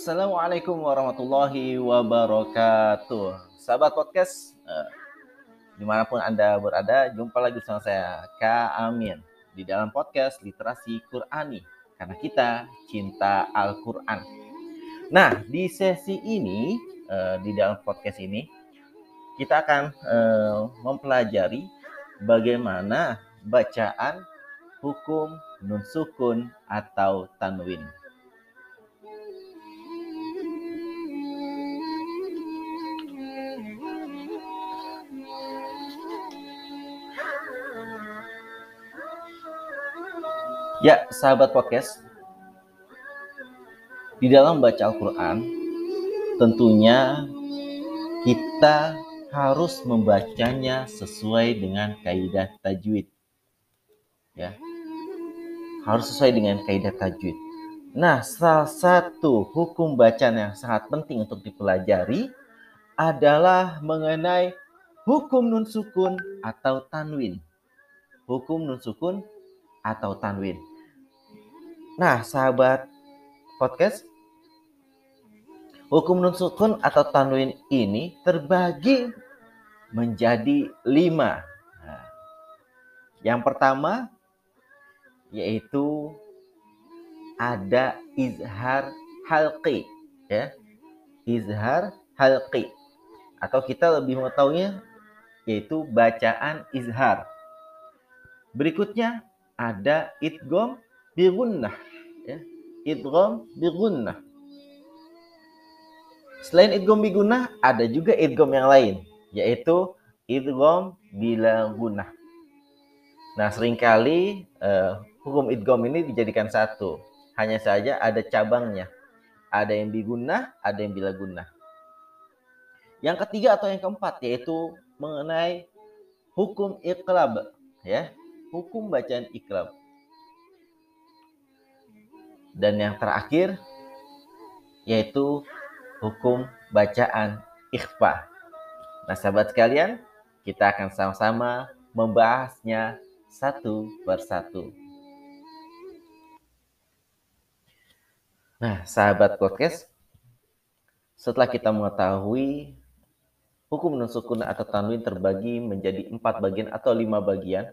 Assalamualaikum warahmatullahi wabarakatuh. Sahabat podcast, eh, di mana pun Anda berada, jumpa lagi sama saya, Kak Amin, di dalam podcast Literasi Qurani. Karena kita cinta Al-Quran. Nah, di sesi ini, eh, di dalam podcast ini, kita akan eh, mempelajari bagaimana bacaan hukum nun sukun atau tanwin. Ya, sahabat podcast, di dalam baca Al-Quran, tentunya kita harus membacanya sesuai dengan kaidah tajwid. Ya, harus sesuai dengan kaidah tajwid. Nah, salah satu hukum bacaan yang sangat penting untuk dipelajari adalah mengenai hukum nun sukun atau tanwin. Hukum nun sukun atau tanwin. Nah, sahabat podcast, hukum nun sukun atau tanwin ini terbagi menjadi lima. Nah, yang pertama yaitu ada izhar halqi, ya, izhar halqi, atau kita lebih mengetahuinya yaitu bacaan izhar. Berikutnya ada idgom bigunnah ya idgham bi selain idgham bi ada juga idgham yang lain yaitu idgham bila gunnah. Nah sering kali uh, hukum idgham ini dijadikan satu. Hanya saja ada cabangnya. Ada yang bigunnah ada yang bila gunnah. Yang ketiga atau yang keempat yaitu mengenai hukum iqlab ya. Hukum bacaan iqlab dan yang terakhir yaitu hukum bacaan ikhfa. Nah, sahabat sekalian, kita akan sama-sama membahasnya satu persatu. Nah, sahabat podcast, setelah kita mengetahui hukum nusukun atau tanwin terbagi menjadi empat bagian atau lima bagian,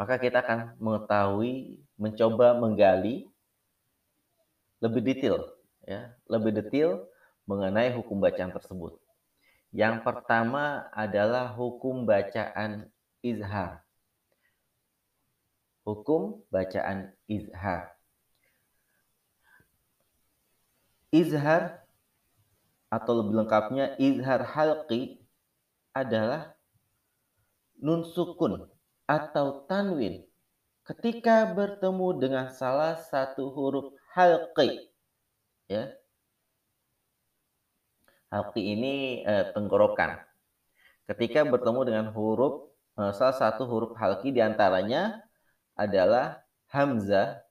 maka kita akan mengetahui, mencoba menggali lebih detail, ya, lebih detail mengenai hukum bacaan tersebut. Yang pertama adalah hukum bacaan izhar. Hukum bacaan izhar. Izhar atau lebih lengkapnya izhar halqi adalah nun sukun atau tanwin ketika bertemu dengan salah satu huruf halqi ya. Halqi ini eh, tenggorokan. Ketika bertemu. dengan huruf eh, salah satu huruf halqi di antaranya adalah hamzah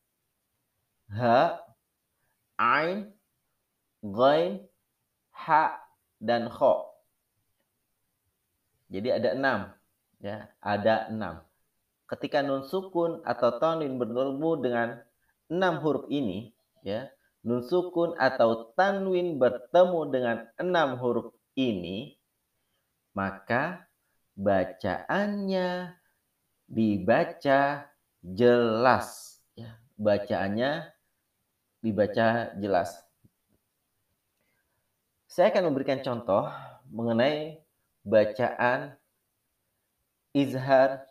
ha ain ghain ha dan kho. Jadi ada enam ya. Ada enam ketika nun sukun atau tanwin bertemu dengan enam huruf ini, ya, nun sukun atau tanwin bertemu dengan enam huruf ini, maka bacaannya dibaca jelas. Ya, bacaannya dibaca jelas. Saya akan memberikan contoh mengenai bacaan izhar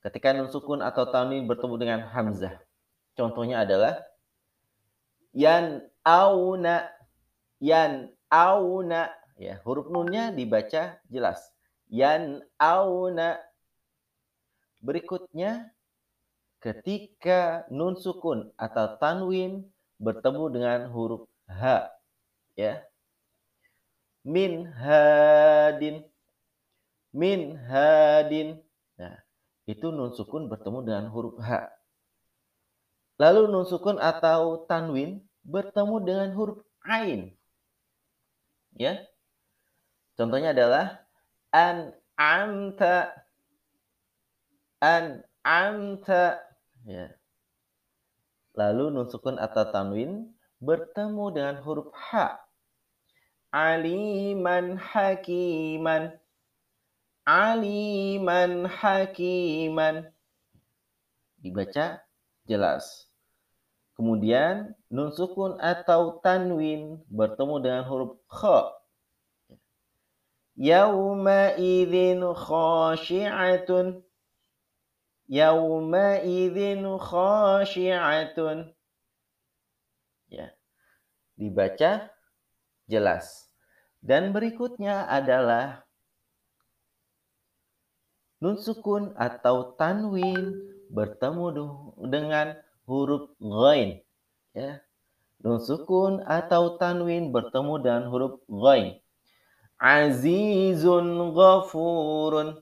Ketika nun sukun atau tanwin bertemu dengan hamzah. Contohnya adalah yan auna yan auna ya huruf nunnya dibaca jelas. Yan auna. Berikutnya ketika nun sukun atau tanwin bertemu dengan huruf h ya. Min hadin. Min hadin itu nun sukun bertemu dengan huruf H. Lalu nun sukun atau tanwin bertemu dengan huruf Ain. Ya. Contohnya adalah an anta an anta ya. Lalu nun sukun atau tanwin bertemu dengan huruf H. Aliman hakiman. Aliman hakiman. Dibaca jelas. Kemudian nun sukun atau tanwin bertemu dengan huruf kha. Yauma idzin khashi'atun. Yauma idzin khashi'atun. Ya. Dibaca jelas. Dan berikutnya adalah nun sukun atau tanwin bertemu dengan huruf ghain. Ya. Nun sukun atau tanwin bertemu dengan huruf ghain. Azizun ghafurun.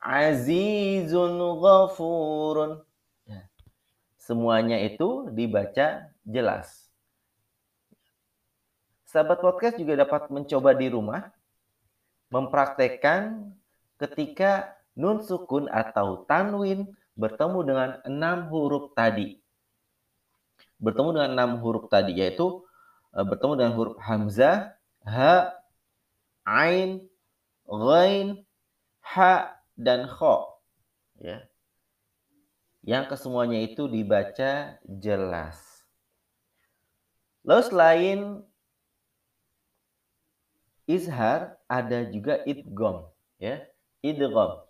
Azizun ghafurun. Ya. Semuanya itu dibaca jelas. Sahabat podcast juga dapat mencoba di rumah mempraktekkan ketika nun sukun atau tanwin bertemu dengan enam huruf tadi. Bertemu dengan enam huruf tadi, yaitu eh, bertemu dengan huruf hamzah, ha, ain, ghain, ha, dan kho. Ya. Yang kesemuanya itu dibaca jelas. Lalu selain izhar, ada juga idgom. Ya, idgom.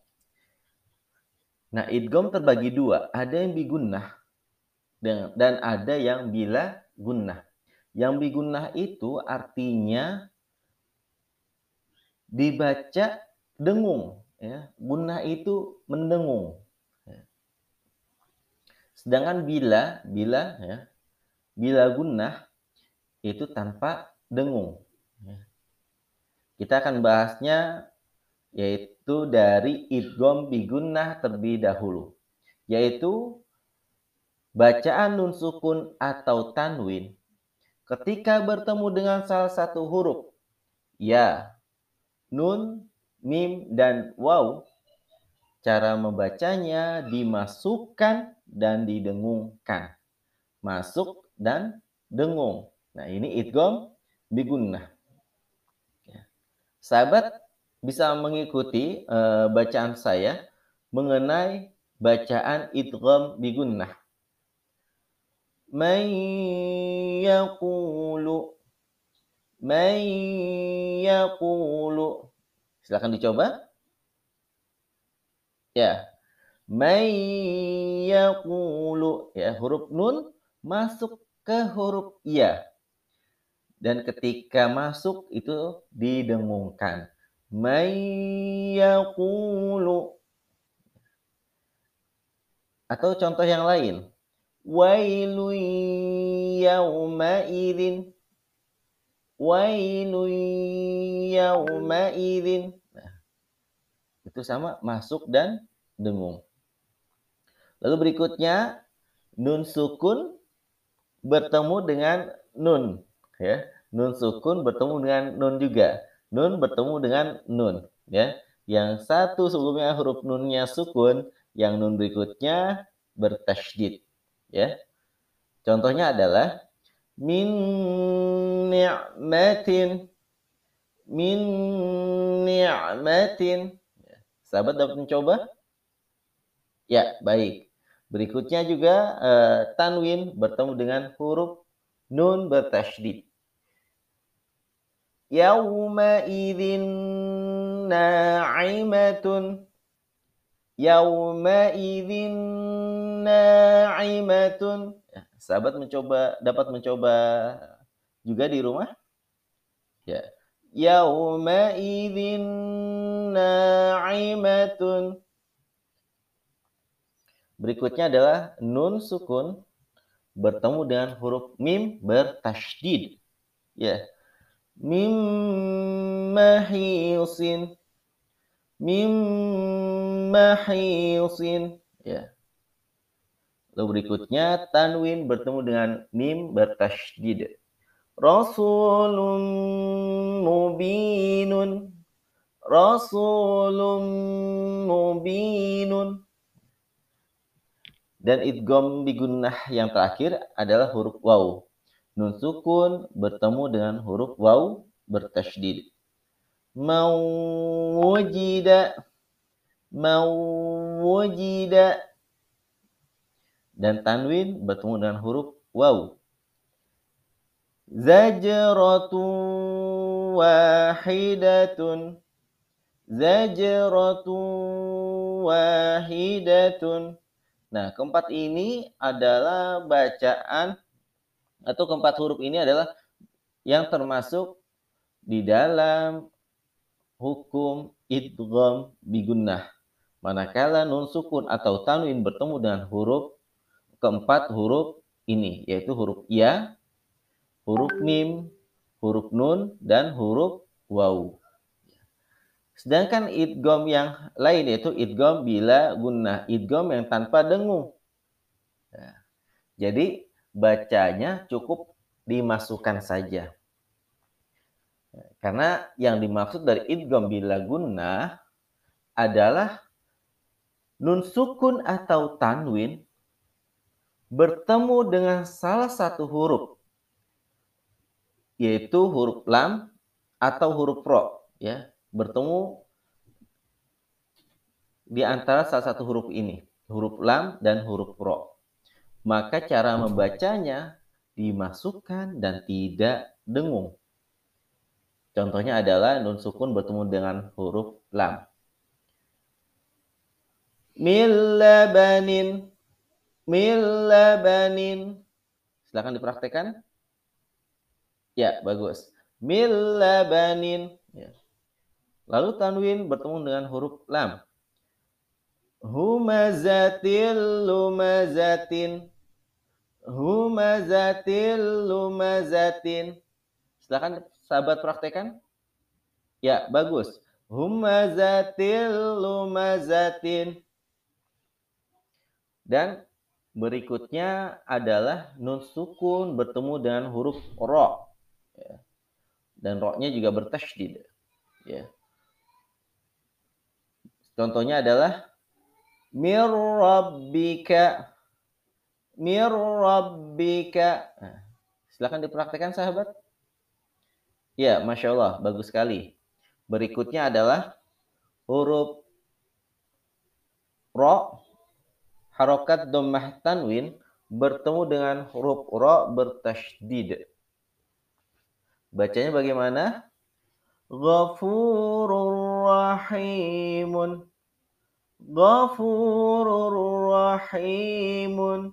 Nah, idgom terbagi dua. Ada yang bigunnah dan ada yang bila gunnah. Yang bigunnah itu artinya dibaca dengung. Ya. Gunnah itu mendengung. Ya. Sedangkan bila, bila, ya, bila gunnah itu tanpa dengung. Ya. Kita akan bahasnya yaitu dari idgom bigunnah terlebih dahulu yaitu bacaan nun sukun atau tanwin ketika bertemu dengan salah satu huruf ya nun mim dan waw. Cara membacanya dimasukkan dan didengungkan. Masuk dan dengung. Nah ini idgom bigunnah ya. sahabat bisa mengikuti uh, bacaan saya mengenai bacaan idgham bigunnah. Man yaqulu Man yaqulu Silakan dicoba. Ya. Man yaqulu ya huruf nun masuk ke huruf ya. Dan ketika masuk itu didengungkan mayyaqulu atau contoh yang lain. Wailu yawma idzin wailu yawma idzin nah, itu sama masuk dan dengung. Lalu berikutnya nun sukun bertemu dengan nun. Ya nun sukun bertemu dengan nun juga nun bertemu dengan nun ya. Yang satu sebelumnya huruf nunnya sukun yang nun berikutnya bertasydid ya. Contohnya adalah min ni'matin min ni'matin. Ya, sahabat dapat mencoba? Ya baik. Berikutnya juga uh, tanwin bertemu dengan huruf nun bertasydid يومئذ ناعمة يومئذ ناعمة sahabat mencoba dapat mencoba juga di rumah ya yauma'idzin na'imatun berikutnya adalah nun sukun bertemu dengan huruf mim bertasydid ya min mahisin. Min mahisin. Ya. Lalu berikutnya tanwin bertemu dengan mim bertasydid rasulun mubinun. Rasulun mubinun. Dan idgom bigunnah yang terakhir adalah huruf waw nun sukun bertemu dengan huruf waw bertasydid. Mawujida mawujida dan tanwin bertemu dengan huruf waw. Zajratun wahidatun Zajratun wahidatun Nah, keempat ini adalah bacaan atau keempat huruf ini adalah yang termasuk di dalam hukum idgham bigunnah. Manakala nun sukun atau tanwin bertemu dengan huruf keempat huruf ini, yaitu huruf ya, huruf mim, huruf nun, dan huruf waw. Sedangkan idgom yang lain yaitu idgom bila gunnah, idgom yang tanpa dengung. Nah, jadi bacanya cukup dimasukkan saja. Karena yang dimaksud dari idgom bila gunnah adalah nun sukun atau tanwin bertemu dengan salah satu huruf yaitu huruf lam atau huruf ro ya bertemu di antara salah satu huruf ini, huruf lam dan huruf ro. Maka cara membacanya dimasukkan dan tidak dengung. Contohnya adalah nun sukun bertemu dengan huruf lam. Millabanin. Millabanin. Silahkan dipraktekkan. Ya, bagus. Millabanin. Ya. Lalu tanwin bertemu dengan huruf lam. Humazatil lumazatin. Humazatil lumazatin. Silakan sahabat praktekan. Ya, bagus. Humazatil lumazatin. Dan berikutnya adalah nun sukun bertemu dengan huruf ro. Ya. Dan ro-nya juga bertasydid. Ya. Contohnya adalah mir rabbika mir rabbika. Nah, silakan dipraktekkan sahabat. Ya, masya Allah, bagus sekali. Berikutnya adalah huruf ro, harokat domah tanwin bertemu dengan huruf ro bertasydid. Bacanya bagaimana? Ghafurur rahimun. Ghafurur rahimun.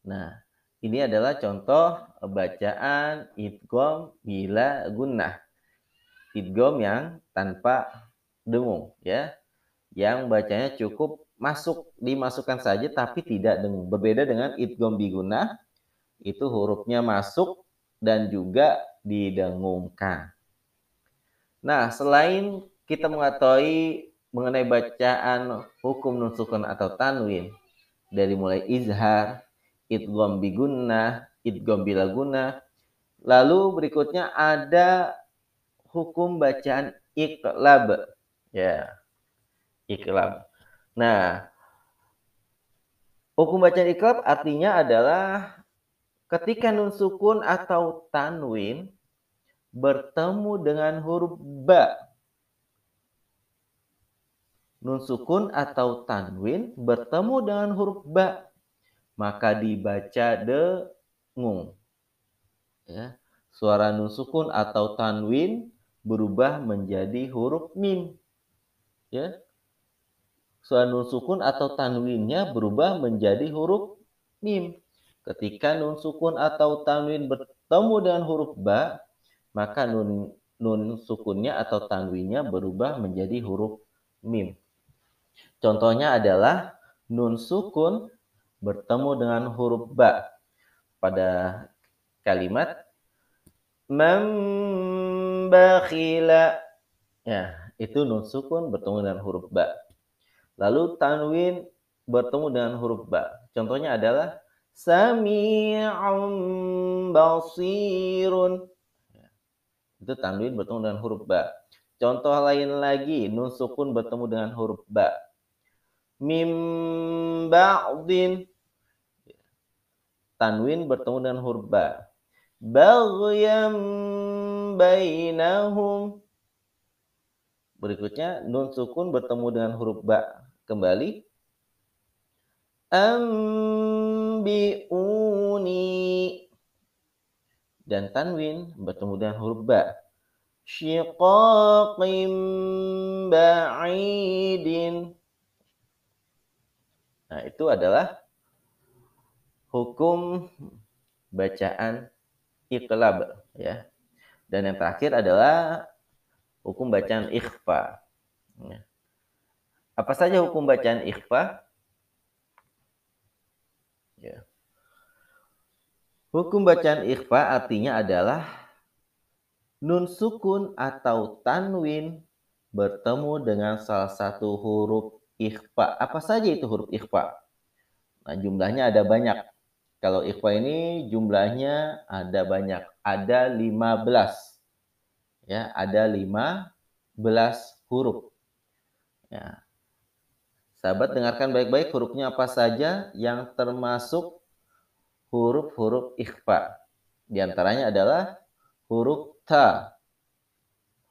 Nah, ini adalah contoh bacaan idgom bila gunnah. Idgom yang tanpa dengung ya. Yang bacanya cukup masuk dimasukkan saja tapi tidak dengung. Berbeda dengan idgom bigunnah itu hurufnya masuk dan juga didengungkan. Nah, selain kita mengetahui mengenai bacaan hukum nun sukun atau tanwin dari mulai izhar, idgham bigunnah, idgham bila guna. Lalu berikutnya ada hukum bacaan iklab. Ya. Iklab. Nah, hukum bacaan iklab artinya adalah ketika nun sukun atau tanwin bertemu dengan huruf ba. Nun sukun atau tanwin bertemu dengan huruf ba, maka dibaca dengung. Ya. Suara nun sukun atau tanwin berubah menjadi huruf mim. Ya. Suara nun sukun atau tanwinnya berubah menjadi huruf mim. Ketika nun sukun atau tanwin bertemu dengan huruf ba, maka nun nun sukunnya atau tanwinnya berubah menjadi huruf mim. Contohnya adalah nun sukun bertemu dengan huruf ba pada kalimat membakhila. Ya, itu nun sukun bertemu dengan huruf ba. Lalu tanwin bertemu dengan huruf ba. Contohnya adalah sami'un basirun. Itu tanwin bertemu dengan huruf ba. Contoh lain lagi, nun sukun bertemu dengan huruf ba. Mim ba'din. tanwin bertemu dengan huruf ba. Baghyam bainahum. Berikutnya nun sukun bertemu dengan huruf ba kembali. Ambiuni. Dan tanwin bertemu dengan huruf ba. Syiqaqim ba'idin. Nah, itu adalah hukum bacaan iqlab ya. Dan yang terakhir adalah hukum bacaan ikhfa. Ya. Apa saja hukum bacaan ikhfa? Ya. Hukum bacaan ikhfa artinya adalah nun sukun atau tanwin bertemu dengan salah satu huruf ikhfa. Apa saja itu huruf ikhfa? Nah, jumlahnya ada banyak. Kalau ikhfa ini jumlahnya ada banyak. Ada 15. Ya, ada 15 huruf. Ya. Sahabat dengarkan baik-baik hurufnya apa saja yang termasuk huruf-huruf ikhfa. Di antaranya adalah huruf ta.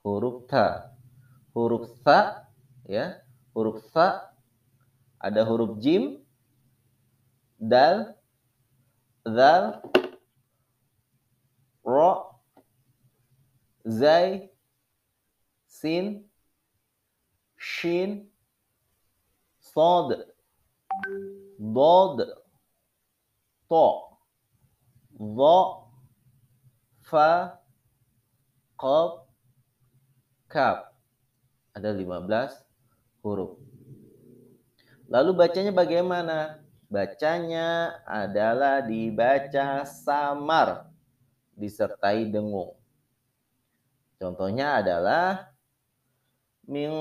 Huruf ta. Huruf sa ya. Huruf sa ada huruf jim, dal, zal, ro, zai, sin, shin, sod, dod, to dha, fa, qaf, kaf. Ada 15 huruf. Lalu bacanya bagaimana? Bacanya adalah dibaca samar disertai dengung. Contohnya adalah min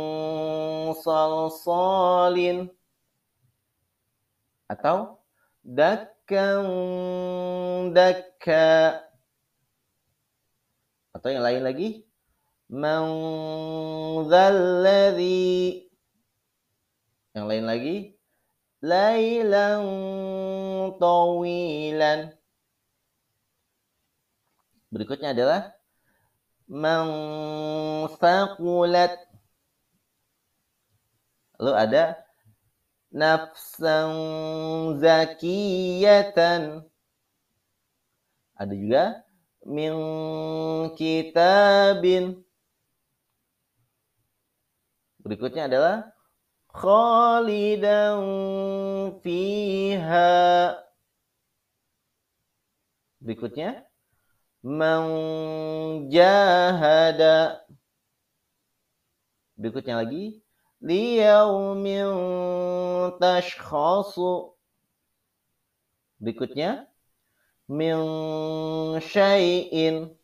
salsalin atau dakkan dakka atau yang lain lagi man yang lain lagi lailan tawilan berikutnya adalah man lalu ada nafsan zakiyatan. Ada juga min kitabin. Berikutnya adalah khalidan fiha. Berikutnya man jahada. Berikutnya lagi liyaumin tashkhasu. Berikutnya min syai'in.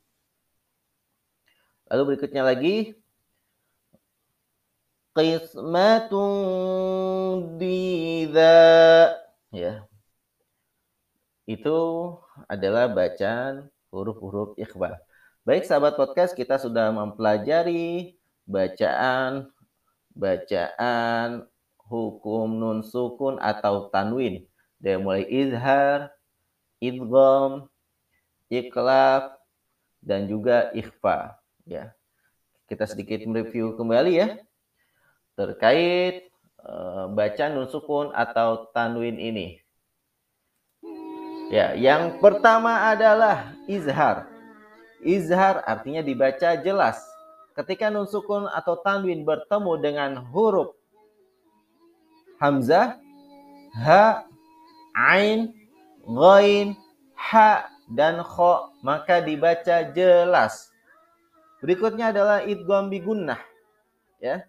Lalu berikutnya lagi qismatun didza. Ya. Itu adalah bacaan huruf-huruf ikhfa. Baik sahabat podcast, kita sudah mempelajari bacaan bacaan hukum nun sukun atau tanwin dari mulai izhar, idgham, iklaf dan juga ikhfa ya. Kita sedikit mereview kembali ya terkait uh, bacaan nun sukun atau tanwin ini. Ya, yang pertama adalah izhar. Izhar artinya dibaca jelas ketika nun sukun atau tanwin bertemu dengan huruf hamzah, ha, ain, ghain, ha dan kho maka dibaca jelas. Berikutnya adalah idgham bi gunnah. Ya.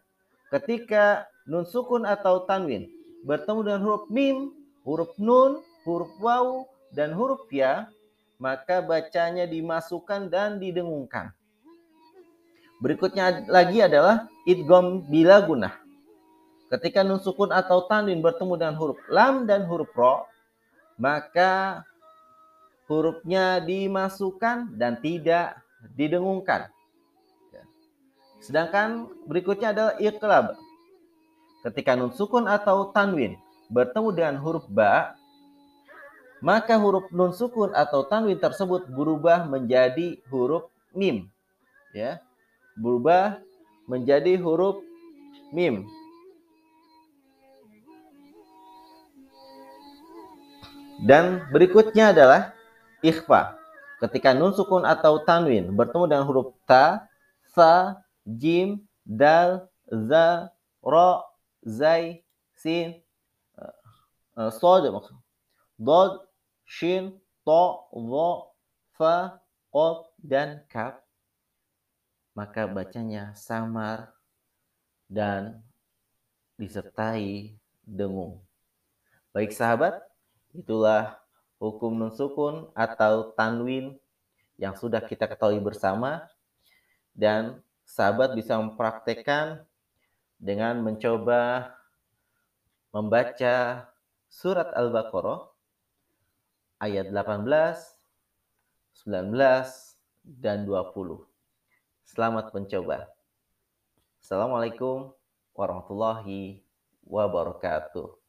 Ketika nun sukun atau tanwin bertemu dengan huruf mim, huruf nun, huruf waw dan huruf ya, maka bacanya dimasukkan dan didengungkan. Berikutnya lagi adalah idgom bila gunah. Ketika nun sukun atau tanwin bertemu dengan huruf lam dan huruf ro, maka hurufnya dimasukkan dan tidak didengungkan. Sedangkan berikutnya adalah iqlab. Ketika nun sukun atau tanwin bertemu dengan huruf ba, maka huruf nun sukun atau tanwin tersebut berubah menjadi huruf mim. Ya. Berubah menjadi huruf mim. Dan berikutnya adalah ikhfa. Ketika nun sukun atau tanwin bertemu dengan huruf ta, sa, jim, dal, za, ro, zai, sin, uh, sod maksud. Dod, shin, to, wo, fa, qaf, dan kaf. Maka bacanya samar dan disertai dengung. Baik sahabat, itulah hukum nun sukun atau tanwin yang sudah kita ketahui bersama dan sahabat bisa mempraktekkan dengan mencoba membaca surat Al-Baqarah ayat 18, 19, dan 20. Selamat mencoba. Assalamualaikum warahmatullahi wabarakatuh.